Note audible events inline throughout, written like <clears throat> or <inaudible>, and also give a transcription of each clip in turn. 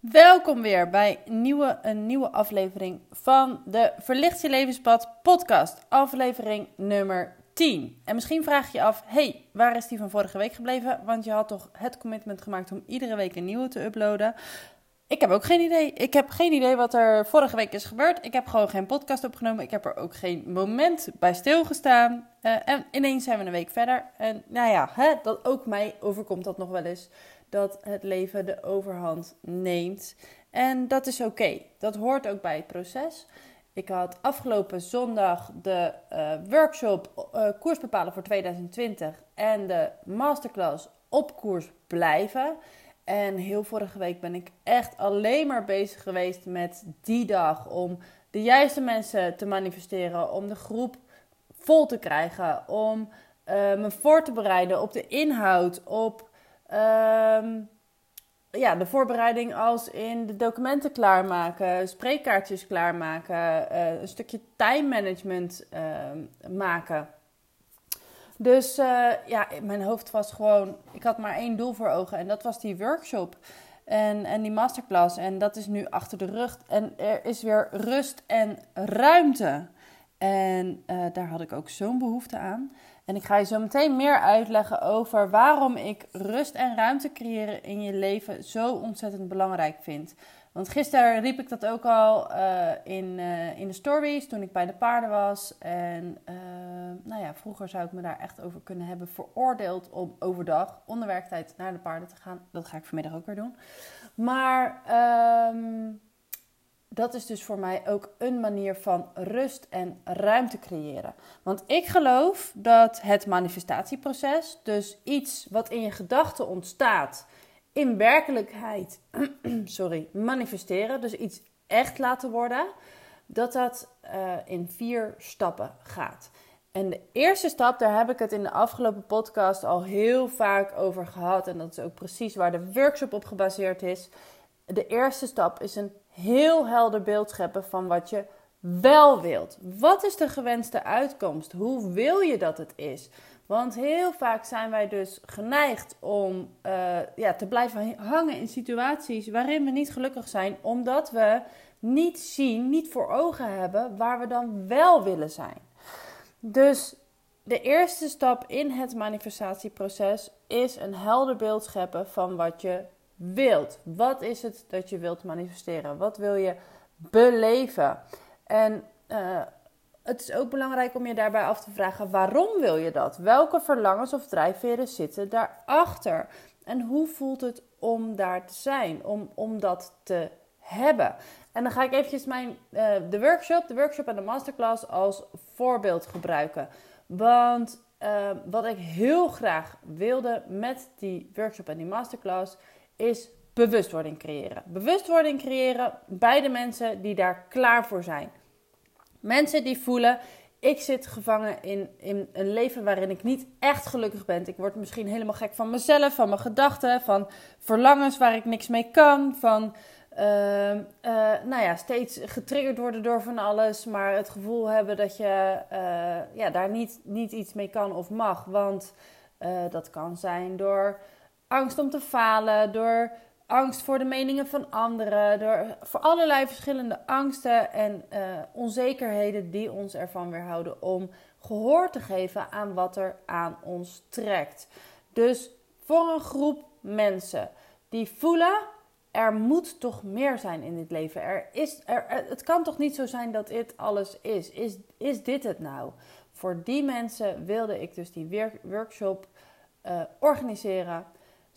Welkom weer bij nieuwe, een nieuwe aflevering van de Verlicht je Levenspad podcast, aflevering nummer 10. En misschien vraag je je af, hey, waar is die van vorige week gebleven? Want je had toch het commitment gemaakt om iedere week een nieuwe te uploaden. Ik heb ook geen idee. Ik heb geen idee wat er vorige week is gebeurd. Ik heb gewoon geen podcast opgenomen. Ik heb er ook geen moment bij stilgestaan. Uh, en ineens zijn we een week verder. En nou ja, hè, dat ook mij overkomt dat nog wel eens dat het leven de overhand neemt. En dat is oké. Dat hoort ook bij het proces. Ik had afgelopen zondag de uh, workshop uh, koers bepalen voor 2020 en de masterclass op koers blijven. En heel vorige week ben ik echt alleen maar bezig geweest met die dag om de juiste mensen te manifesteren, om de groep vol te krijgen, om uh, me voor te bereiden op de inhoud, op Um, ja, de voorbereiding als in de documenten klaarmaken, spreekkaartjes klaarmaken, uh, een stukje time management uh, maken. Dus uh, ja, mijn hoofd was gewoon, ik had maar één doel voor ogen en dat was die workshop en, en die masterclass. En dat is nu achter de rug en er is weer rust en ruimte. En uh, daar had ik ook zo'n behoefte aan. En ik ga je zo meteen meer uitleggen over waarom ik rust en ruimte creëren in je leven zo ontzettend belangrijk vind. Want gisteren riep ik dat ook al uh, in, uh, in de stories toen ik bij de paarden was. En uh, nou ja, vroeger zou ik me daar echt over kunnen hebben veroordeeld om overdag onder werktijd naar de paarden te gaan. Dat ga ik vanmiddag ook weer doen. Maar um, dat is dus voor mij ook een manier van rust en ruimte creëren. Want ik geloof dat het manifestatieproces, dus iets wat in je gedachten ontstaat, in werkelijkheid, <clears throat> sorry, manifesteren, dus iets echt laten worden, dat dat uh, in vier stappen gaat. En de eerste stap, daar heb ik het in de afgelopen podcast al heel vaak over gehad. En dat is ook precies waar de workshop op gebaseerd is. De eerste stap is een heel helder beeld scheppen van wat je wel wilt. Wat is de gewenste uitkomst? Hoe wil je dat het is? Want heel vaak zijn wij dus geneigd om uh, ja, te blijven hangen in situaties waarin we niet gelukkig zijn, omdat we niet zien, niet voor ogen hebben waar we dan wel willen zijn. Dus de eerste stap in het manifestatieproces is een helder beeld scheppen van wat je wilt. Wat is het dat je wilt manifesteren? Wat wil je beleven? En uh, het is ook belangrijk om je daarbij af te vragen: waarom wil je dat? Welke verlangens of drijfveren zitten daarachter? En hoe voelt het om daar te zijn, om, om dat te hebben? En dan ga ik eventjes mijn, uh, de workshop, de workshop en de masterclass als voorbeeld gebruiken. Want uh, wat ik heel graag wilde met die workshop en die masterclass is bewustwording creëren. Bewustwording creëren bij de mensen die daar klaar voor zijn. Mensen die voelen, ik zit gevangen in, in een leven waarin ik niet echt gelukkig ben. Ik word misschien helemaal gek van mezelf, van mijn gedachten, van verlangens waar ik niks mee kan, van uh, uh, nou ja, steeds getriggerd worden door van alles, maar het gevoel hebben dat je uh, ja, daar niet, niet iets mee kan of mag. Want dat kan zijn door angst om te falen, door angst voor de meningen van anderen, door voor allerlei verschillende angsten en uh, onzekerheden die ons ervan weerhouden om gehoor te geven aan wat er aan ons trekt. Dus voor een groep mensen die voelen er moet toch meer zijn in dit leven. Er is, er, het kan toch niet zo zijn dat dit alles is. Is, is dit het nou? Voor die mensen wilde ik dus die workshop uh, organiseren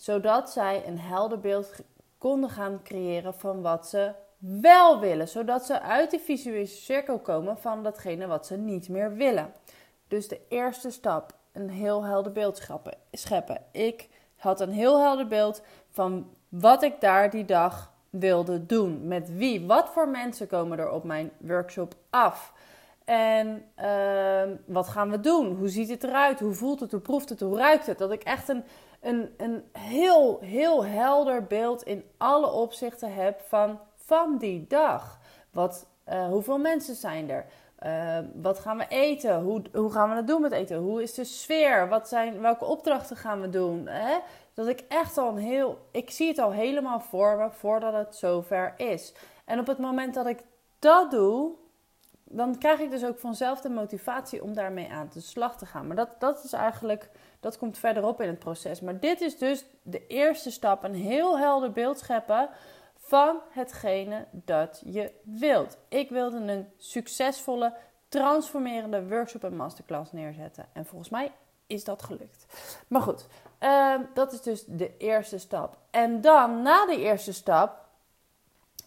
zodat zij een helder beeld konden gaan creëren van wat ze wel willen, zodat ze uit die visuele cirkel komen van datgene wat ze niet meer willen. Dus de eerste stap, een heel helder beeld scheppen. Ik had een heel helder beeld van wat ik daar die dag wilde doen. Met wie, wat voor mensen komen er op mijn workshop af? En uh, wat gaan we doen? Hoe ziet het eruit? Hoe voelt het? Hoe proeft het? Hoe ruikt het? Dat ik echt een een, een heel, heel helder beeld in alle opzichten heb van, van die dag. Wat, uh, hoeveel mensen zijn er? Uh, wat gaan we eten? Hoe, hoe gaan we het doen met eten? Hoe is de sfeer? Wat zijn, welke opdrachten gaan we doen? Hè? Dat ik echt al een heel. Ik zie het al helemaal voor me voordat het zover is. En op het moment dat ik dat doe, dan krijg ik dus ook vanzelf de motivatie om daarmee aan de slag te gaan. Maar dat, dat is eigenlijk, dat komt verderop in het proces. Maar dit is dus de eerste stap: een heel helder beeld scheppen van hetgene dat je wilt. Ik wilde een succesvolle, transformerende workshop en masterclass neerzetten. En volgens mij is dat gelukt. Maar goed, uh, dat is dus de eerste stap. En dan, na de eerste stap,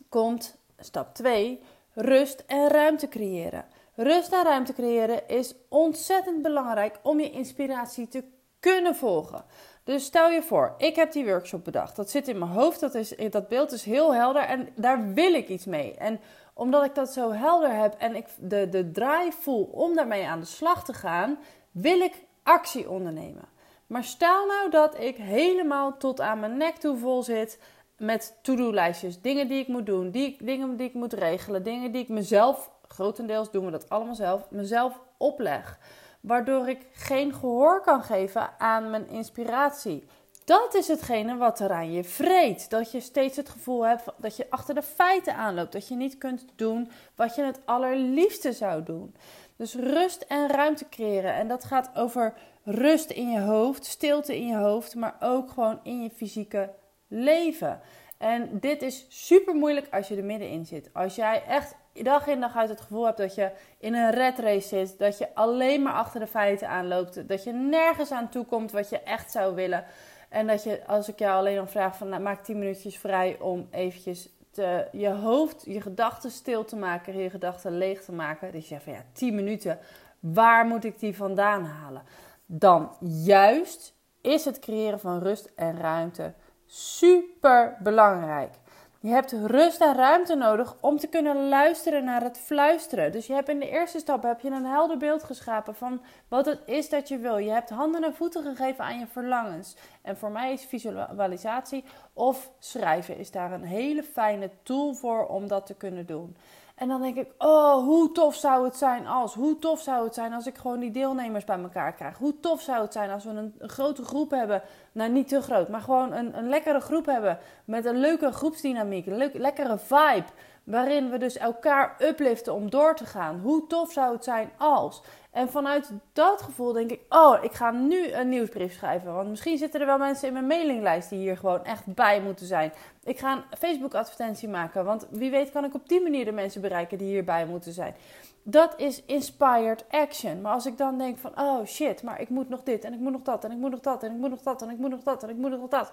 komt stap 2 rust en ruimte creëren. Rust en ruimte creëren is ontzettend belangrijk om je inspiratie te kunnen volgen. Dus stel je voor, ik heb die workshop bedacht. Dat zit in mijn hoofd, dat, is, dat beeld is heel helder en daar wil ik iets mee. En omdat ik dat zo helder heb en ik de, de drive voel om daarmee aan de slag te gaan, wil ik actie ondernemen. Maar stel nou dat ik helemaal tot aan mijn nek toe vol zit met to-do-lijstjes. Dingen die ik moet doen, die, dingen die ik moet regelen, dingen die ik mezelf, grotendeels doen we dat allemaal zelf, mezelf opleg. Waardoor ik geen gehoor kan geven aan mijn inspiratie. Dat is hetgene wat er aan je vreet. Dat je steeds het gevoel hebt dat je achter de feiten aanloopt. Dat je niet kunt doen wat je het allerliefste zou doen. Dus rust en ruimte creëren. En dat gaat over rust in je hoofd, stilte in je hoofd, maar ook gewoon in je fysieke leven. En dit is super moeilijk als je er middenin zit. Als jij echt dag in dag uit het gevoel hebt dat je in een red race zit, dat je alleen maar achter de feiten aanloopt, dat je nergens aan toe komt wat je echt zou willen. En dat je, als ik jou alleen dan vraag van nou, maak 10 minuutjes vrij om eventjes te, je hoofd, je gedachten stil te maken, je gedachten leeg te maken. Dus je zegt van ja, 10 minuten, waar moet ik die vandaan halen? Dan juist is het creëren van rust en ruimte super belangrijk. Je hebt rust en ruimte nodig om te kunnen luisteren naar het fluisteren. Dus je hebt in de eerste stap heb je een helder beeld geschapen van wat het is dat je wil. Je hebt handen en voeten gegeven aan je verlangens. En voor mij is visualisatie of schrijven is daar een hele fijne tool voor om dat te kunnen doen. En dan denk ik, oh, hoe tof zou het zijn als, hoe tof zou het zijn als ik gewoon die deelnemers bij elkaar krijg. Hoe tof zou het zijn als we een, grote groep hebben, nou niet te groot, maar gewoon een, een lekkere groep hebben met een leuke groepsdynamiek, een lekkere vibe. Waarin we dus elkaar upliften om door te gaan. Hoe tof zou het zijn als? En vanuit dat gevoel denk ik, oh, ik ga nu een nieuwsbrief schrijven. Want misschien zitten er wel mensen in mijn mailinglijst die hier gewoon echt bij moeten zijn. Ik ga een Facebook advertentie maken. Want wie weet kan ik op die manier de mensen bereiken die hierbij moeten zijn. Dat is inspired action. Maar als ik dan denk van, oh shit, maar ik moet nog dit en ik moet nog dat en ik moet nog dat en ik moet nog dat en ik moet nog dat en ik moet nog dat.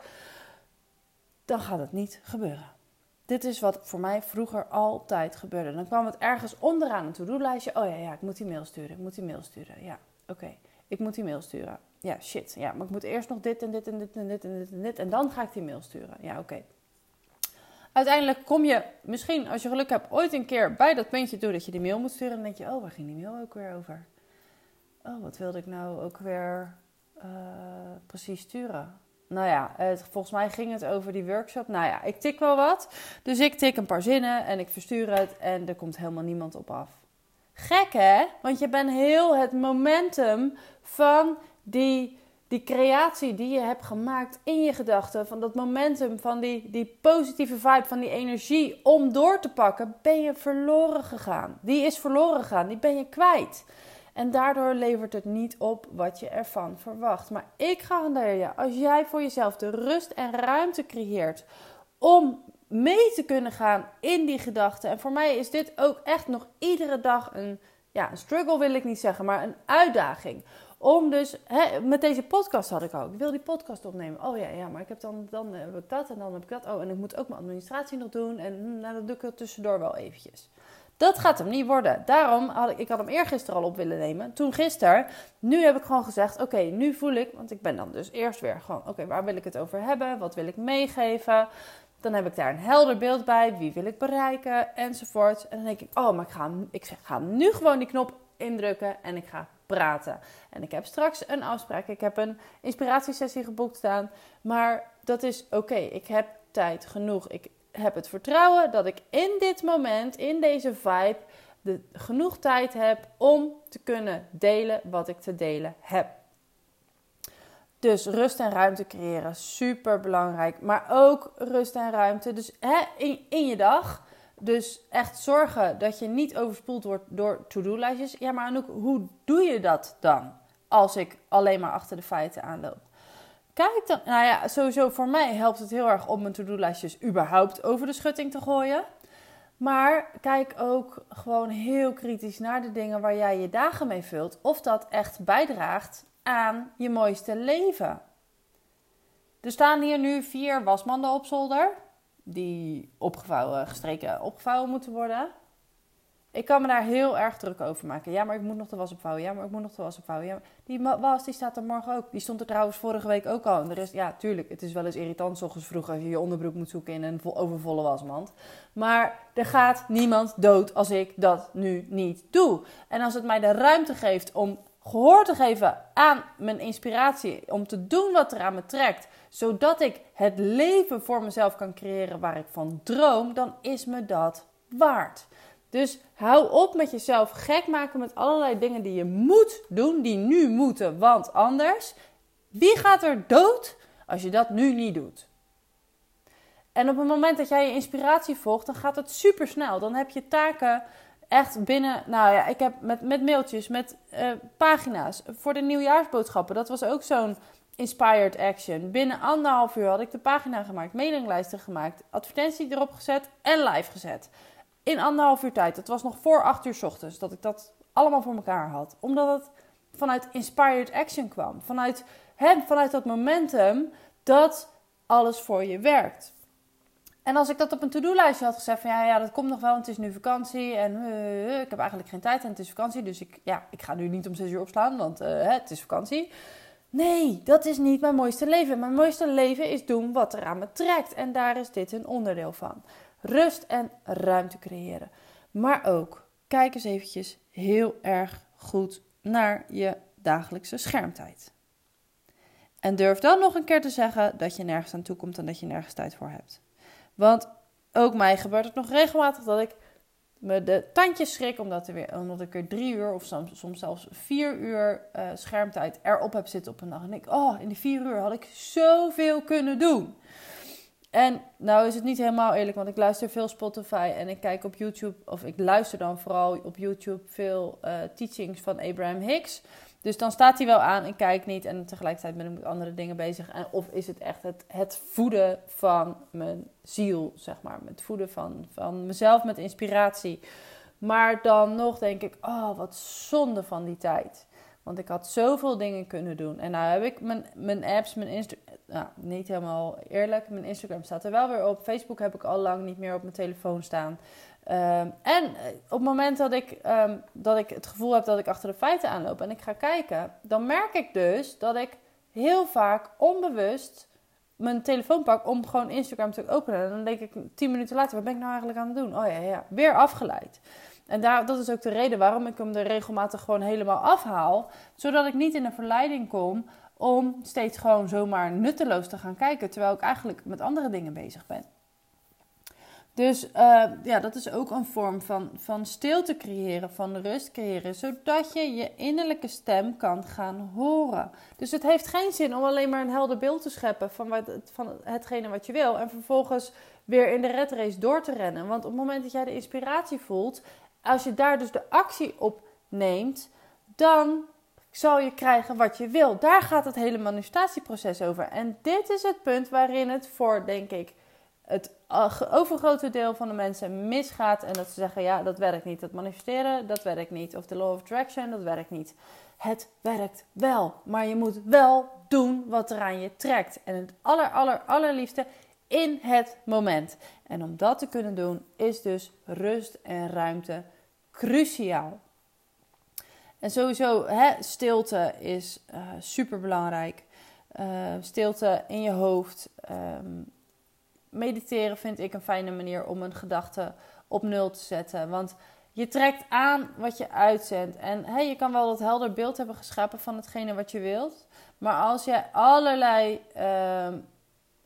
Dan gaat het niet gebeuren. Dit is wat voor mij vroeger altijd gebeurde. Dan kwam het ergens onderaan een to-do-lijstje. Oh ja, ja, ik moet die mail sturen. Ik moet die mail sturen. Ja, oké. Ik moet die mail sturen. Ja, shit. Ja, maar ik moet eerst nog dit en dit en dit en dit en dit en dit. En dan ga ik die mail sturen. Ja, oké. Uiteindelijk kom je misschien, als je geluk hebt, ooit een keer bij dat puntje toe dat je die mail moet sturen. En dan denk je, oh, waar ging die mail ook weer over? Oh, wat wilde ik nou ook weer uh, precies sturen? Nou ja, volgens mij ging het over die workshop. Nou ja, ik tik wel wat. Dus ik tik een paar zinnen en ik verstuur het en er komt helemaal niemand op af. Gek hè? Want je bent heel het momentum van die, die creatie die je hebt gemaakt in je gedachten. Van dat momentum, van die, die positieve vibe, van die energie om door te pakken, ben je verloren gegaan. Die is verloren gegaan, die ben je kwijt. En daardoor levert het niet op wat je ervan verwacht. Maar ik garandeer je, als jij voor jezelf de rust en ruimte creëert om mee te kunnen gaan in die gedachten. En voor mij is dit ook echt nog iedere dag een, ja, een struggle wil ik niet zeggen, maar een uitdaging. Om dus, hè, met deze podcast had ik ook. Ik wil die podcast opnemen. Oh ja, ja, maar ik heb dan, dan heb ik dat en dan heb ik dat. Oh, en ik moet ook mijn administratie nog doen. En hm, nou, dat doe ik er tussendoor wel eventjes. Dat gaat hem niet worden. Daarom had ik, ik had hem eergisteren al op willen nemen. Toen gisteren. Nu heb ik gewoon gezegd: oké, nu voel ik. Want ik ben dan dus eerst weer gewoon: oké, waar wil ik het over hebben? Wat wil ik meegeven? Dan heb ik daar een helder beeld bij. Wie wil ik bereiken? Enzovoort. En dan denk ik: oh, maar ik ga, ik ga nu gewoon die knop indrukken en ik ga praten. En ik heb straks een afspraak. Ik heb een inspiratiesessie geboekt staan. Maar dat is oké. Ik heb tijd genoeg. Ik, heb het vertrouwen dat ik in dit moment, in deze vibe, de, genoeg tijd heb om te kunnen delen wat ik te delen heb. Dus rust en ruimte creëren, super belangrijk. Maar ook rust en ruimte. Dus hè, in, in je dag. Dus echt zorgen dat je niet overspoeld wordt door to-do-lijstjes. Ja, maar Anouk, hoe doe je dat dan? Als ik alleen maar achter de feiten aanloop. Kijk dan, nou ja, sowieso voor mij helpt het heel erg om mijn to-do-lijstjes überhaupt over de schutting te gooien. Maar kijk ook gewoon heel kritisch naar de dingen waar jij je dagen mee vult. Of dat echt bijdraagt aan je mooiste leven. Er staan hier nu vier wasmanden op zolder. Die opgevouwen, gestreken, opgevouwen moeten worden. Ik kan me daar heel erg druk over maken. Ja, maar ik moet nog de was opvouwen. Ja, maar ik moet nog de was opvouwen. Die was, die staat er morgen ook. Die stond er trouwens vorige week ook al. En de rest, ja, tuurlijk, het is wel eens irritant s ochtends vroeg als je je onderbroek moet zoeken in een overvolle wasmand. Maar er gaat niemand dood als ik dat nu niet doe. En als het mij de ruimte geeft om gehoor te geven aan mijn inspiratie, om te doen wat er aan me trekt, zodat ik het leven voor mezelf kan creëren waar ik van droom, dan is me dat waard. Dus hou op met jezelf gek maken met allerlei dingen die je moet doen, die nu moeten, want anders. Wie gaat er dood als je dat nu niet doet? En op het moment dat jij je inspiratie volgt, dan gaat het super snel. Dan heb je taken echt binnen. Nou ja, ik heb met, met mailtjes, met uh, pagina's voor de nieuwjaarsboodschappen. Dat was ook zo'n inspired action. Binnen anderhalf uur had ik de pagina gemaakt, mailinglijsten gemaakt, advertentie erop gezet en live gezet in anderhalf uur tijd. Het was nog voor acht uur ochtends dat ik dat allemaal voor elkaar had. Omdat het vanuit inspired action kwam. Vanuit, hè, vanuit dat momentum dat alles voor je werkt. En als ik dat op een to-do-lijstje had gezegd van ja, ja, dat komt nog wel, het is nu vakantie en uh, ik heb eigenlijk geen tijd en het is vakantie, dus ik, ja, ik ga nu niet om zes uur opslaan, want uh, het is vakantie. Nee, dat is niet mijn mooiste leven. Mijn mooiste leven is doen wat er aan me trekt en daar is dit een onderdeel van rust en ruimte creëren. Maar ook kijk eens eventjes heel erg goed naar je dagelijkse schermtijd. En durf dan nog een keer te zeggen dat je nergens aan toe komt en dat je nergens tijd voor hebt. Want ook mij gebeurt het nog regelmatig dat ik me de tandjes schrik omdat, er weer, omdat ik er drie uur of soms, soms zelfs vier uur uh, schermtijd erop heb zitten op een dag. En ik, oh, in die vier uur had ik zoveel kunnen doen. En nou is het niet helemaal eerlijk, want ik luister veel Spotify en ik kijk op YouTube, of ik luister dan vooral op YouTube veel uh, teachings van Abraham Hicks. Dus dan staat hij wel aan, ik kijk niet en tegelijkertijd ben ik met andere dingen bezig. En of is het echt het, het voeden van mijn ziel, zeg maar. Het voeden van, van mezelf met inspiratie. Maar dan nog denk ik, oh wat zonde van die tijd. Want ik had zoveel dingen kunnen doen. En nou heb ik mijn, mijn apps, mijn Instagram. Nou, niet helemaal eerlijk. Mijn Instagram staat er wel weer op. Facebook heb ik al lang niet meer op mijn telefoon staan. Ehm, en eh, op het moment dat ik, ehm, dat ik het gevoel heb dat ik achter de feiten aanloop en ik ga kijken, dan merk ik dus dat ik heel vaak onbewust mijn telefoon pak om gewoon Instagram te openen. En dan denk ik tien minuten later, wat ben ik nou eigenlijk aan het doen? Oh ja, ja, weer afgeleid. En daar, dat is ook de reden waarom ik hem er regelmatig gewoon helemaal afhaal. Zodat ik niet in een verleiding kom om steeds gewoon zomaar nutteloos te gaan kijken. Terwijl ik eigenlijk met andere dingen bezig ben. Dus uh, ja, dat is ook een vorm van, van stilte creëren, van rust creëren, zodat je je innerlijke stem kan gaan horen. Dus het heeft geen zin om alleen maar een helder beeld te scheppen van, wat, van hetgene wat je wil en vervolgens weer in de red race door te rennen. Want op het moment dat jij de inspiratie voelt als je daar dus de actie op neemt, dan zal je krijgen wat je wil. Daar gaat het hele manifestatieproces over. En dit is het punt waarin het voor, denk ik, het overgrote deel van de mensen misgaat. En dat ze zeggen: ja, dat werkt niet. Dat manifesteren, dat werkt niet. Of de law of attraction, dat werkt niet. Het werkt wel. Maar je moet wel doen wat er aan je trekt. En het aller, aller, allerliefste in het moment. En om dat te kunnen doen, is dus rust en ruimte cruciaal. En sowieso, hè, stilte is eh, super belangrijk. Uh, stilte in je hoofd. Um, mediteren vind ik een fijne manier om een gedachte op nul te zetten. Want je trekt aan wat je uitzendt. En hey, je kan wel dat helder beeld hebben geschapen van hetgene wat je wilt. Maar als je allerlei uh,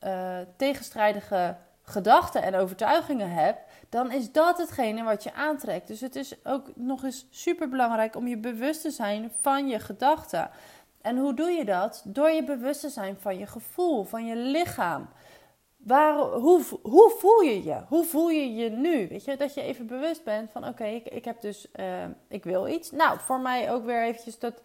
uh, tegenstrijdige gedachten en overtuigingen hebt, dan is dat hetgene wat je aantrekt. Dus het is ook nog eens super belangrijk om je bewust te zijn van je gedachten. En hoe doe je dat? Door je bewust te zijn van je gevoel, van je lichaam. Waar, hoe, hoe voel je je? Hoe voel je je nu? Weet je, dat je even bewust bent van oké, ik, ik heb dus, uh, ik wil iets. Nou, voor mij ook weer eventjes dat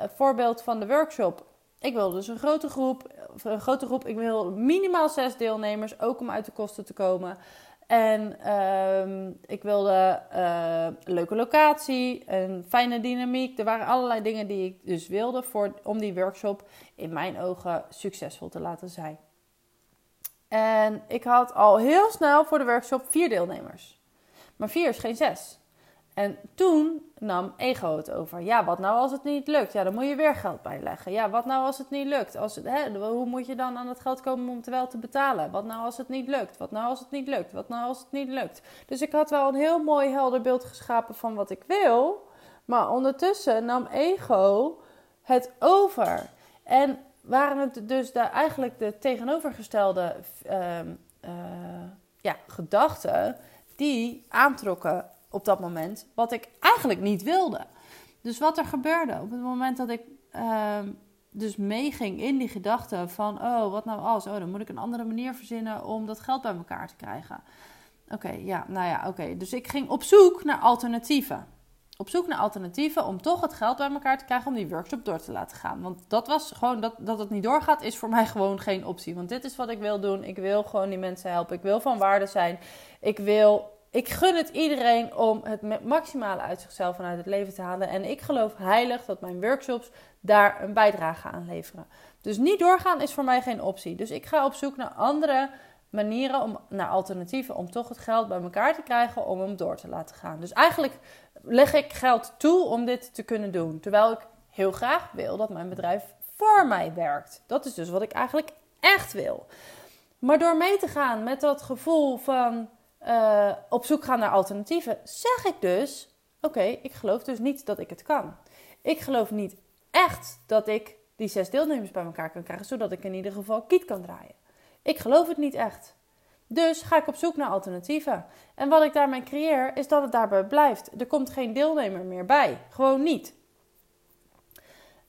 uh, voorbeeld van de workshop. Ik wil dus een grote groep, een grote groep. Ik wil minimaal zes deelnemers, ook om uit de kosten te komen. En uh, ik wilde een leuke locatie, een fijne dynamiek. Er waren allerlei dingen die ik dus wilde voor, om die workshop in mijn ogen succesvol te laten zijn. En ik had al heel snel voor de workshop vier deelnemers. Maar vier is geen zes. En toen nam ego het over. Ja, wat nou als het niet lukt? Ja, dan moet je weer geld bijleggen. Ja, wat nou als het niet lukt? Als hè, hoe moet je dan aan het geld komen om het wel te betalen? Wat nou als het niet lukt? Wat nou als het niet lukt? Wat nou als het niet lukt? Dus ik had wel een heel mooi helder beeld geschapen van wat ik wil. Maar ondertussen nam ego het over. En waren het dus daar eigenlijk de tegenovergestelde uh, uh, ja, gedachten die aantrokken op dat moment wat ik eigenlijk niet wilde. Dus wat er gebeurde op het moment dat ik uh, dus meeging in die gedachte van oh wat nou als oh dan moet ik een andere manier verzinnen om dat geld bij elkaar te krijgen. Oké, ja, nou ja, oké. Dus ik ging op zoek naar alternatieven op zoek naar alternatieven om toch het geld bij elkaar te krijgen om die workshop door te laten gaan. Want dat was gewoon, dat, dat het niet doorgaat, is voor mij <laughs> gewoon geen optie. Want dit is wat ik wil doen. Ik wil gewoon die mensen helpen. Ik wil van waarde zijn. Ik wil, ik gun het iedereen om het maximale uit zichzelf vanuit het leven te halen. En ik geloof heilig dat mijn workshops daar een bijdrage aan leveren. Dus niet doorgaan is voor mij geen optie. Dus ik ga op zoek naar andere manieren om naar alternatieven om toch het geld bij elkaar te krijgen om hem door te laten gaan. Dus eigenlijk leg ik geld toe om dit te kunnen doen. Terwijl ik heel graag wil dat mijn bedrijf voor mij werkt. Dat is dus wat ik eigenlijk echt wil. Maar door mee te gaan met dat gevoel van uh, op zoek gaan naar alternatieven, zeg ik dus: Oké, ik geloof dus niet dat ik het kan. Ik geloof niet echt dat ik die zes deelnemers bij elkaar kan krijgen, zodat ik in ieder geval kiet kan draaien. Ik geloof het niet echt. Dus ga ik op zoek naar alternatieven. En wat ik daarmee creëer, is dat het daarbij blijft. Er komt geen deelnemer meer bij. Gewoon niet.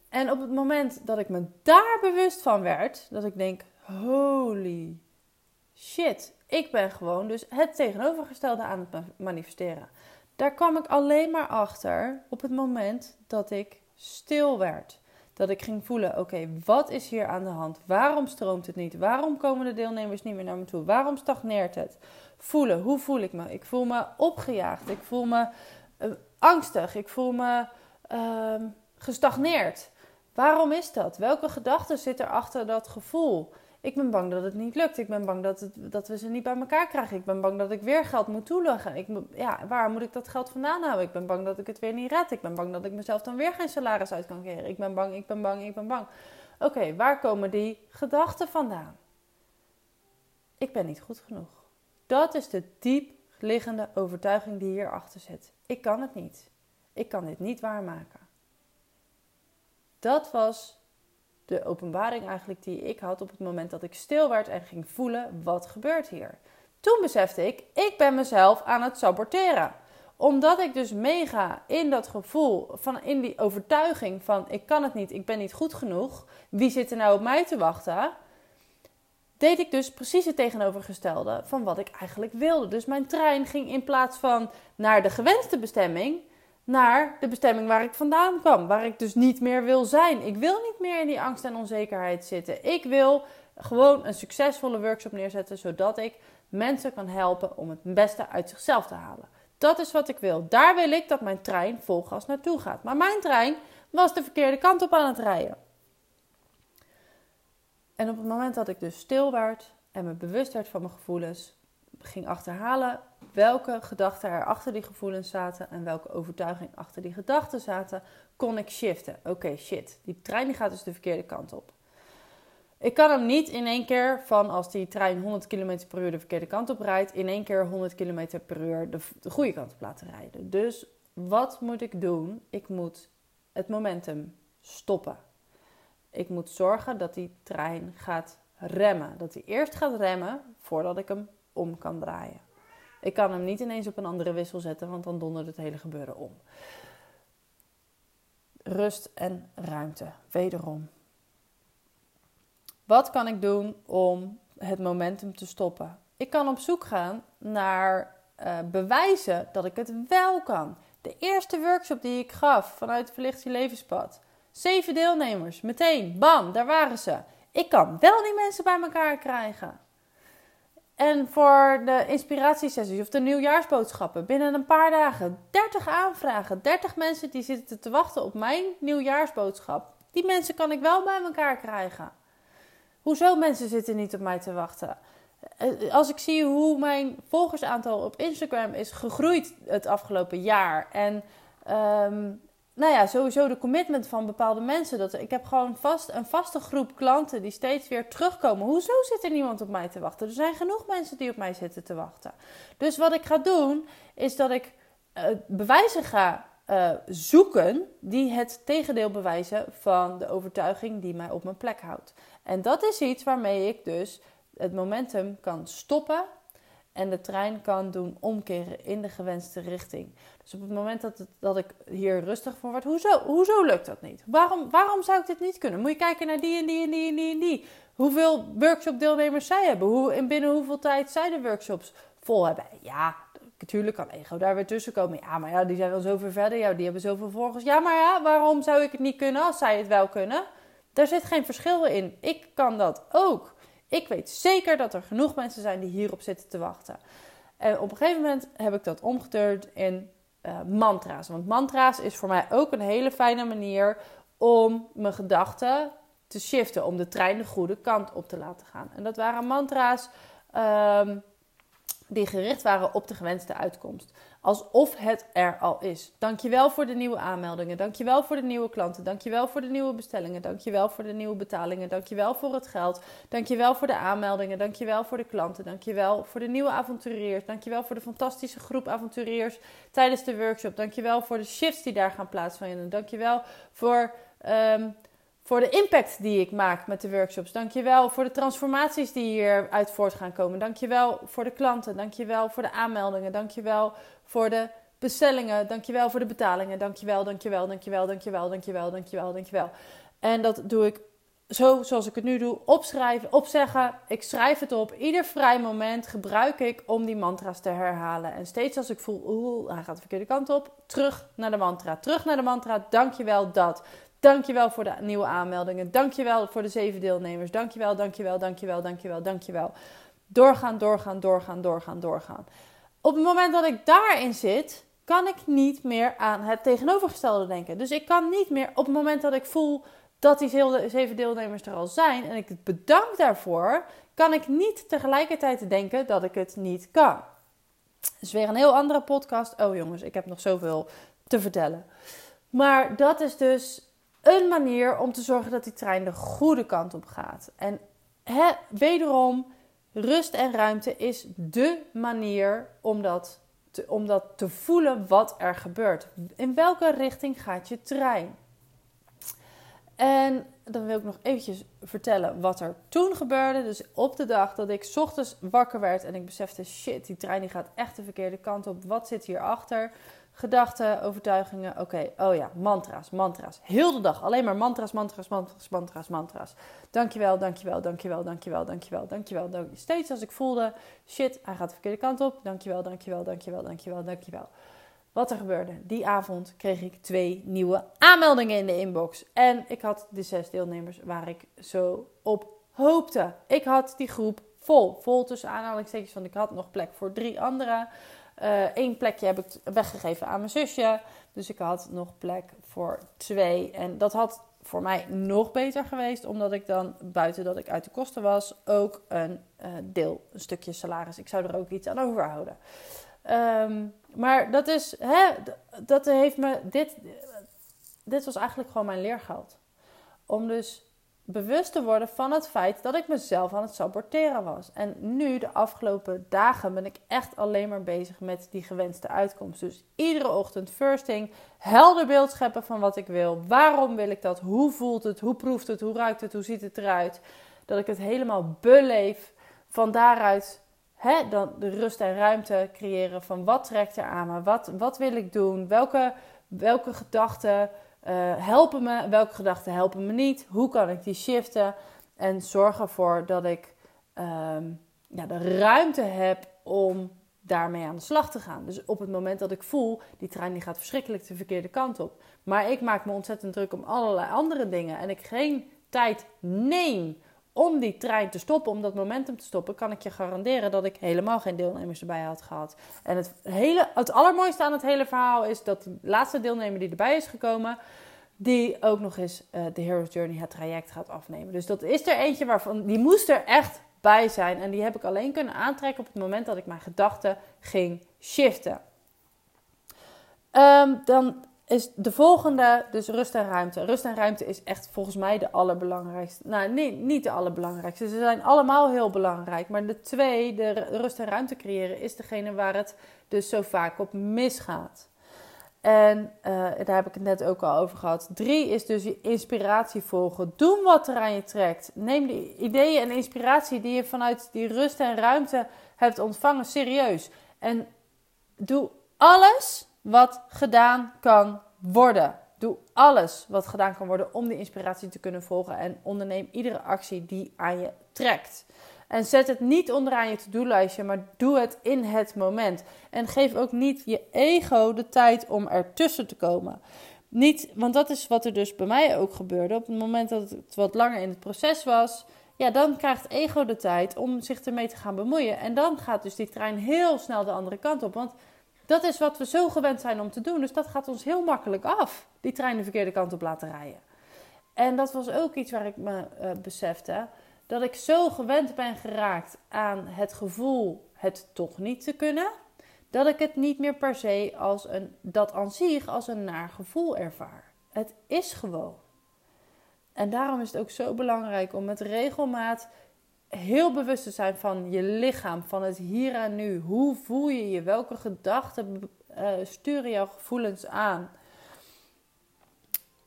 En op het moment dat ik me daar bewust van werd, dat ik denk: holy ik ben gewoon dus het tegenovergestelde aan het manifesteren. Daar kwam ik alleen maar achter op het moment dat ik stil werd. Dat ik ging voelen: oké, wat is hier aan de hand? Waarom stroomt het niet? Waarom komen de deelnemers niet meer naar me toe? Waarom stagneert het? Voelen, hoe voel ik me? Ik voel me opgejaagd. Ik voel me uh, angstig. Ik voel me uh, gestagneerd. Waarom is dat? Welke gedachten zitten achter dat gevoel? Ik ben bang dat het niet lukt. Ik ben bang dat, het, dat we ze niet bij elkaar krijgen. Ik ben bang dat ik weer geld moet toeleggen. Ik, ja, waar moet ik dat geld vandaan houden? Ik ben bang dat ik het weer niet red. Ik ben bang dat ik mezelf dan weer geen salaris uit kan keren. Ik ben bang, ik ben bang, ik ben bang. Oké, waar komen die gedachten vandaan? Ik ben niet goed genoeg. Dat is de diep liggende overtuiging die hierachter zit. Ik kan het niet. Ik kan dit niet waarmaken. Dat was de openbaring eigenlijk die ik had op het moment dat ik stil werd en ging voelen wat gebeurt hier. Toen besefte ik, ik ben mezelf aan het saboteren. Omdat ik dus meega in dat gevoel, van in die overtuiging van ik kan het niet, ik ben niet goed genoeg. Wie zit er nou op mij te wachten? Deed ik dus precies het tegenovergestelde van wat ik eigenlijk wilde. Dus mijn trein ging in plaats van naar de gewenste bestemming, naar de bestemming waar ik vandaan kwam. Waar ik dus niet meer wil zijn. Ik wil niet meer in die angst en onzekerheid zitten. Ik wil gewoon een succesvolle workshop neerzetten, zodat ik mensen kan helpen om het beste uit zichzelf te halen. Dat is wat ik wil. Daar wil ik dat mijn trein vol gas naartoe gaat. Maar mijn trein was de verkeerde kant op aan het rijden. En op het moment dat ik dus stil werd en me bewust werd van mijn gevoelens, ging achterhalen welke gedachten er achter die gevoelens zaten en welke overtuiging achter die gedachten zaten, kon ik shiften. Oké, shit, die trein die gaat dus de verkeerde kant op. Ik kan hem niet in één keer van als die trein 100 km per uur de verkeerde kant op rijdt, in één keer 100 km per uur de, de goede kant op laten rijden. Dus wat moet ik doen? Ik moet het momentum stoppen. Ik moet zorgen dat die trein gaat remmen. Dat hij eerst gaat remmen voordat ik hem om kan draaien. Ik kan hem niet ineens op een andere wissel zetten, want dan dondert het hele gebeuren om. rust en ruimte. Wederom. Wat kan ik doen om het momentum te stoppen? Ik kan op zoek gaan naar uh, bewijzen dat ik het wel kan. De eerste workshop die ik gaf vanuit Verlicht je Levenspad. Zeven deelnemers, meteen, bam, daar waren ze. Ik kan wel die mensen bij elkaar krijgen. En voor de inspiratiesessies of de nieuwjaarsboodschappen binnen een paar dagen 30 aanvragen, 30 mensen die zitten te wachten op mijn nieuwjaarsboodschap. Die mensen kan ik wel bij elkaar krijgen. Hoezo mensen zitten niet op mij te wachten? Eh, als ik zie hoe mijn volgersaantal op Instagram is gegroeid het afgelopen jaar en um, nou ja, sowieso de commitment van bepaalde mensen. Dat, ik heb gewoon vast, een vaste groep klanten die steeds weer terugkomen. Hoezo zit er niemand op mij te wachten? Er zijn genoeg mensen die op mij zitten te wachten. Dus wat ik ga doen, is dat ik uh, bewijzen ga uh, zoeken die het tegendeel bewijzen van de overtuiging die mij op mijn plek houdt. En dat is iets waarmee ik dus het momentum kan stoppen en de trein kan doen omkeren in de gewenste richting. Dus op het moment dat, dat ik hier rustig voor word, hoezo, hoezo lukt dat niet? Waarom, waarom zou ik dit niet kunnen? Moet je kijken naar die en die en die en die en die. Hoeveel workshop-deelnemers zij hebben. Hoe, en binnen hoeveel tijd zij de workshops vol hebben. Ja, natuurlijk kan ego daar weer tussen komen. Ja, maar ja, die zijn wel zoveel verder. Ja, die hebben zoveel volgers. Ja, maar ja, waarom zou ik het niet kunnen als zij het wel kunnen? Daar zit geen verschil in. Ik kan dat ook. Ik weet zeker dat er genoeg mensen zijn die hierop zitten te wachten. En op een gegeven moment heb ik dat omgeturnd in uh, mantra's. Want mantra's is voor mij ook een hele fijne manier om mijn gedachten te shiften. Om de trein de goede kant op te laten gaan. En dat waren mantra's um, die gericht waren op de gewenste uitkomst. Alsof het er al is. Dankjewel voor de nieuwe aanmeldingen. Dankjewel voor de nieuwe klanten. Dankjewel voor de nieuwe bestellingen. Dankjewel voor de nieuwe betalingen. Dankjewel voor het geld. Dankjewel voor de aanmeldingen. Dankjewel voor de klanten. Dankjewel voor de nieuwe avonturiers. Dankjewel voor de fantastische groep avonturiers tijdens de workshop. Dankjewel voor de shifts die daar gaan plaatsvinden. Dankjewel voor... Um, voor de impact die ik maak met de workshops. Dankjewel voor de transformaties die hieruit voort gaan komen. Dankjewel voor de klanten. Dankjewel voor de aanmeldingen. Dankjewel voor de bestellingen. Dankjewel voor de betalingen. Dankjewel, dankjewel, dankjewel, dankjewel, dankjewel, dankjewel, dankjewel. En dat doe ik zo zoals ik het nu doe. Opschrijven, opzeggen. Ik schrijf het op. Ieder vrij moment gebruik ik om die mantra's te herhalen. En steeds als ik voel, oeh, hij gaat de verkeerde kant op. Terug naar de mantra. Terug naar de mantra. Dankjewel dat. Dankjewel voor de nieuwe aanmeldingen. Dankjewel voor de zeven deelnemers. Dankjewel, dankjewel, dankjewel, dankjewel, dankjewel. Doorgaan, doorgaan, doorgaan, doorgaan, doorgaan. Op het moment dat ik daarin zit, kan ik niet meer aan het tegenovergestelde denken. Dus ik kan niet meer op het moment dat ik voel dat die zeven deelnemers er al zijn en ik het bedank daarvoor, kan ik niet tegelijkertijd denken dat ik het niet kan. Dat is weer een heel andere podcast. Oh jongens, ik heb nog zoveel te vertellen. Maar dat is dus een manier om te zorgen dat die trein de goede kant op gaat. En hè, wederom, rust en ruimte is de manier om dat, te, om dat te voelen wat er gebeurt. In welke richting gaat je trein? En dan wil ik nog eventjes vertellen wat er toen gebeurde. Dus op de dag dat ik ochtends wakker werd en ik besefte: shit, die trein die gaat echt de verkeerde kant op. Wat zit hierachter? Gedachten, overtuigingen. Oké, oh ja, mantra's, mantra's. Heel de dag alleen maar mantra's, mantra's, mantra's, mantra's, mantra's. Dankjewel, dankjewel, dankjewel, dankjewel, dankjewel, dankjewel. dankjewel. Steeds als ik voelde, shit, hij gaat de verkeerde kant op. Dankjewel, dankjewel, dankjewel, dankjewel, dankjewel. Wat er gebeurde, die avond kreeg ik twee nieuwe aanmeldingen in de inbox. En ik had de zes deelnemers waar ik zo op hoopte. Ik had die groep vol. Vol tussen aanhalingstekens, want ik had nog plek voor drie anderen. Eén eh, plekje heb ik weggegeven aan mijn zusje. Dus ik had nog plek voor twee. En dat had voor mij nog beter geweest, omdat ik dan buiten dat ik uit de kosten was, ook een uh, deel, een stukje salaris. Ik zou er ook iets aan overhouden. Um, maar dat is, hè, dat heeft me, dit, dit was eigenlijk gewoon mijn leergeld. Om dus bewust te worden van het feit dat ik mezelf aan het saboteren was. En nu, de afgelopen dagen, ben ik echt alleen maar bezig met die gewenste uitkomst. Dus iedere ochtend, first thing, helder beeld scheppen van wat ik wil. Waarom wil ik dat? Hoe voelt het? Hoe proeft het? Hoe ruikt het? Hoe ziet het eruit? Dat ik het helemaal beleef. Van daaruit hè, dan de rust en ruimte creëren van wat trekt er aan me? Wat, wat wil ik doen? Welke, welke gedachten helpen me? Welke gedachten helpen me niet? Hoe kan ik die shiften? En zorg ervoor dat ik ehm, ja, de ruimte heb om daarmee aan de slag te gaan. Dus op het moment dat ik voel, die trein die gaat verschrikkelijk de verkeerde kant op. Maar ik maak me ontzettend druk om allerlei andere dingen. En ik geen tijd neem om die trein te stoppen, om dat momentum te stoppen, kan ik je garanderen dat ik helemaal geen deelnemers erbij had gehad. En het, hele, het allermooiste aan het hele verhaal is dat de laatste deelnemer die erbij is gekomen, die ook nog eens uh, de Hero's Journey, het traject, gaat afnemen. Dus dat is er eentje waarvan, die moest er echt bij zijn. En die heb ik alleen kunnen aantrekken op het moment dat ik mijn gedachten ging shiften. Um, dan is de volgende, dus rust en ruimte. Rust en ruimte is echt volgens mij de allerbelangrijkste. Nou, nee, niet de allerbelangrijkste. Ze zijn allemaal heel belangrijk. Maar de twee, de rust en ruimte creëren, is degene waar het dus zo vaak op misgaat. En uh, daar heb ik het net ook al over gehad. Drie is dus je inspiratie volgen. Doen wat er aan je trekt. Neem de ideeën en inspiratie die je vanuit die rust en ruimte hebt ontvangen serieus. En doe alles wat gedaan kan worden. Doe alles wat gedaan kan worden om die inspiratie te kunnen volgen. En onderneem iedere actie die aan je trekt. En zet het niet onderaan je to-do-lijstje, maar doe het in het moment. En geef ook niet je ego de tijd om ertussen te komen. Niet, want dat is wat er dus bij mij ook gebeurde. Op het moment dat het wat langer in het proces was, ja, dan krijgt ego de tijd om zich ermee te gaan bemoeien. En dan gaat dus die trein heel snel de andere kant op. Want dat is wat we zo gewend zijn om te doen. Dus dat gaat ons heel makkelijk af. Die trein de verkeerde kant op laten rijden. En dat was ook iets waar ik me uh, besefte. Dat ik zo gewend ben geraakt aan het gevoel het toch niet te kunnen. Dat ik het niet meer per se als een, dat aan zich als een naar gevoel ervaar. Het is gewoon. En daarom is het ook zo belangrijk om met regelmaat heel bewust te zijn van je lichaam, van het hier en nu. Hoe voel je je? Welke gedachten uh, sturen jouw gevoelens aan?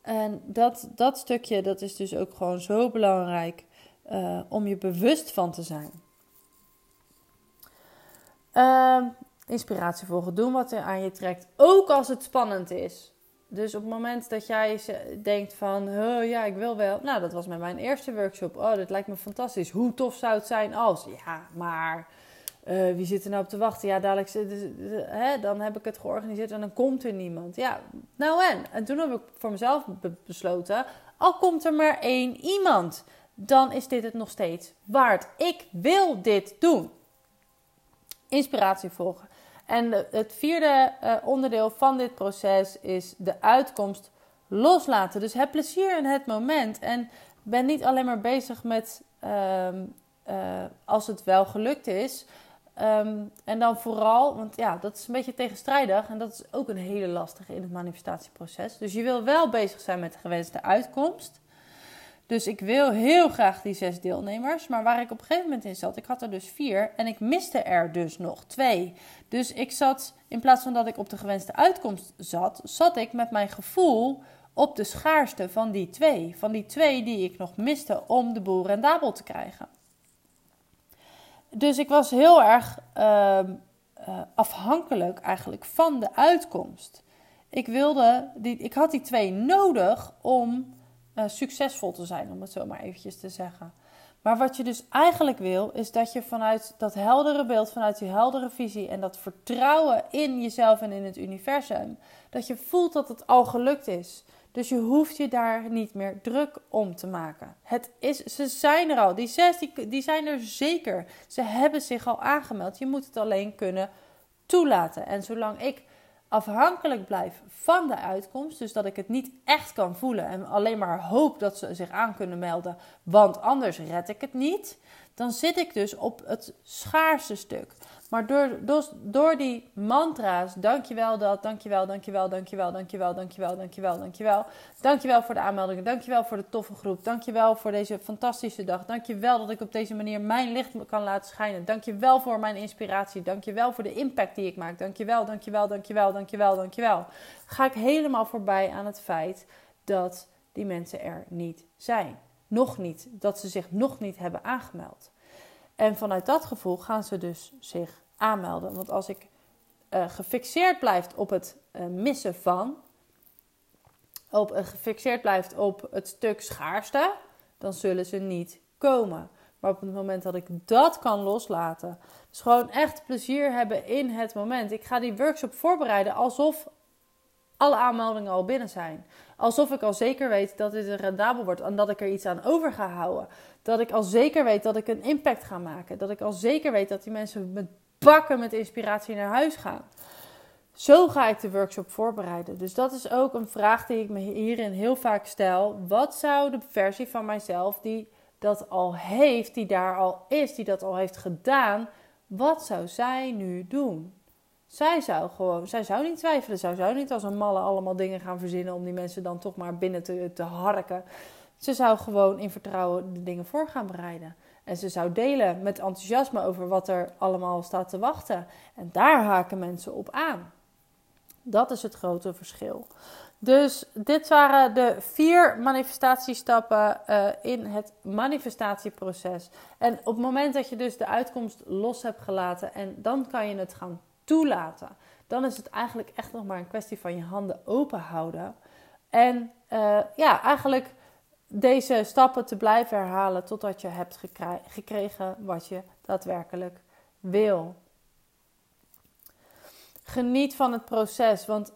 En dat, dat stukje, dat is dus ook gewoon zo belangrijk uh, om je bewust van te zijn. Uh, inspiratie volgen, doen wat er aan je trekt, ook als het spannend is. Dus op het moment dat jij denkt van, oh, ja, ik wil wel. Nou, dat was met mijn eerste workshop. Oh, dat lijkt me fantastisch. Hoe tof zou het zijn als? Ja, maar uh, wie zit er nou op te wachten? Ja, dadelijk hè, dan heb ik het georganiseerd en dan komt er niemand. Ja, nou en? En toen heb ik voor mezelf besloten, al komt er maar één iemand, dan is dit het nog steeds waard. Ik wil dit doen. Inspiratie volgen. En het vierde uh, onderdeel van dit proces is de uitkomst loslaten. Dus heb plezier in het moment. En ben niet alleen maar bezig met um, uh, als het wel gelukt is. Um, en dan vooral, want ja, dat is een beetje tegenstrijdig. En dat is ook een hele lastige in het manifestatieproces. Dus je wil wel bezig zijn met de gewenste uitkomst. Dus ik wil heel graag die zes deelnemers. Maar waar ik op een gegeven moment in zat, ik had er dus vier. En ik miste er dus nog twee. Dus ik zat, in plaats van dat ik op de gewenste uitkomst zat, zat ik met mijn gevoel op de schaarste van die twee. Van die twee die ik nog miste om de boel rendabel te krijgen. Dus ik was heel erg uh, uh, afhankelijk eigenlijk van de uitkomst. Ik wilde, die, ik had die twee nodig om uh, succesvol te zijn, om het zo maar eventjes te zeggen. Maar wat je dus eigenlijk wil, is dat je vanuit dat heldere beeld, vanuit die heldere visie en dat vertrouwen in jezelf en in het universum, dat je voelt dat het al gelukt is. Dus je hoeft je daar niet meer druk om te maken. Het is, ze zijn er al. Die zes die, die zijn er zeker. Ze hebben zich al aangemeld. Je moet het alleen kunnen toelaten. En zolang ik afhankelijk blijf van de uitkomst. Dus dat ik het niet echt kan voelen en alleen maar hoop dat ze zich aan kunnen melden, want anders red ik het niet. Dan zit ik dus op het schaarste stuk. Maar door, door, door die mantra's, dankjewel dat, dankjewel, dankjewel, dankjewel, dankjewel, dankjewel, dankjewel, dankjewel. Dankjewel voor de aanmeldingen, dankjewel voor de toffe groep, dankjewel voor deze fantastische dag. Dankjewel dat ik op deze manier mijn licht kan laten schijnen. Dankjewel voor mijn inspiratie, dankjewel voor de impact die ik maak. Dankjewel, dankjewel, dankjewel, dankjewel, dankjewel. Ga ik helemaal voorbij aan het feit dat die mensen er niet zijn. Nog niet, dat ze zich nog niet hebben aangemeld. En vanuit dat gevoel gaan ze dus zich aanmelden. Want als ik uh, gefixeerd blijf op het uh, missen van, op, gefixeerd blijft op het stuk schaarste, dan zullen ze niet komen. Maar op het moment dat ik dat kan loslaten, dus gewoon echt plezier hebben in het moment. Ik ga die workshop voorbereiden alsof alle aanmeldingen al binnen zijn. Alsof ik al zeker weet dat dit rendabel wordt en dat ik er iets aan over ga houden. Dat ik al zeker weet dat ik een impact ga maken. Dat ik al zeker weet dat die mensen met bakken met inspiratie naar huis gaan. Zo ga ik de workshop voorbereiden. Dus dat is ook een vraag die ik me hierin heel vaak stel. Wat zou de versie van mijzelf die dat al heeft, die daar al is, die dat al heeft gedaan, wat zou zij nu doen? Zij zou gewoon, zij zou niet twijfelen. Zij zou niet als een malle allemaal dingen gaan verzinnen om die mensen dan toch maar binnen te, te harken. Ze zou gewoon in vertrouwen de dingen voor gaan bereiden. En ze zou delen met enthousiasme over wat er allemaal staat te wachten. En daar haken mensen op aan. Dat is het grote verschil. Dus dit waren de vier manifestatiestappen uh, in het manifestatieproces. En op het moment dat je dus de uitkomst los hebt gelaten en dan kan je het gaan toelaten, dan is het eigenlijk echt nog maar een kwestie van je handen open houden. En uh, ja, eigenlijk deze stappen te blijven herhalen totdat je hebt gekregen wat je daadwerkelijk wil. Geniet van het proces, want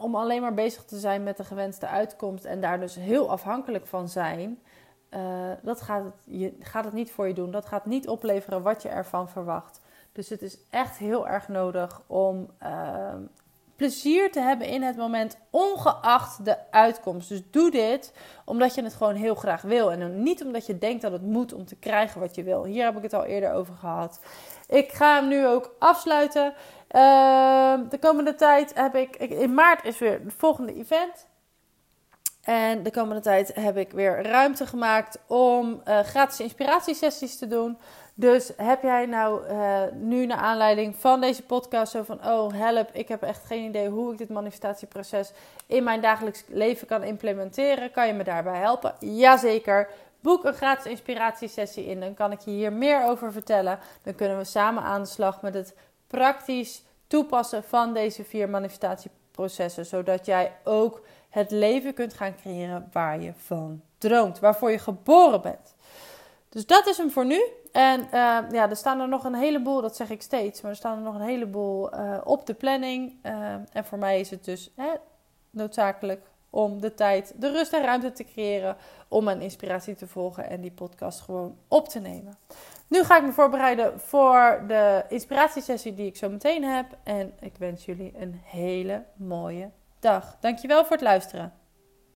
om alleen maar bezig te zijn met de gewenste uitkomst en daar dus heel afhankelijk van zijn, uh, dat gaat het, je, gaat het niet voor je doen. Dat gaat niet opleveren wat je ervan verwacht. Dus het is echt heel erg nodig om uh, plezier te hebben in het moment, ongeacht de uitkomst. Dus doe dit omdat je het gewoon heel graag wil. En niet omdat je denkt dat het moet om te krijgen wat je wil. Hier heb ik het al eerder over gehad. Ik ga hem nu ook afsluiten. Ehm, de komende tijd heb ik, In maart is weer het volgende event. En de komende tijd heb ik weer ruimte gemaakt om uh, gratis inspiratiesessies te doen. Dus heb jij nou uh, nu naar aanleiding van deze podcast zo van... Oh, help, ik heb echt geen idee hoe ik dit manifestatieproces in mijn dagelijks leven kan implementeren. Kan je me daarbij helpen? Jazeker. Boek een gratis inspiratiesessie in. Dan kan ik je hier meer over vertellen. Dan kunnen we samen aan de slag met het praktisch toepassen van deze vier manifestatieprocessen. Zodat jij ook het leven kunt gaan creëren waar je van droomt. Waarvoor je geboren bent. Dus dat is hem voor nu. En uh, ja, er staan er nog een heleboel, dat zeg ik steeds, maar er staan er nog een heleboel uh, op de planning. Uh, en voor mij is het dus hè, noodzakelijk om de tijd, de rust en ruimte te creëren om mijn inspiratie te volgen en die podcast gewoon op te nemen. Nu ga ik me voorbereiden voor de inspiratiesessie die ik zo meteen heb. En ik wens jullie een hele mooie dag. Dankjewel voor het luisteren.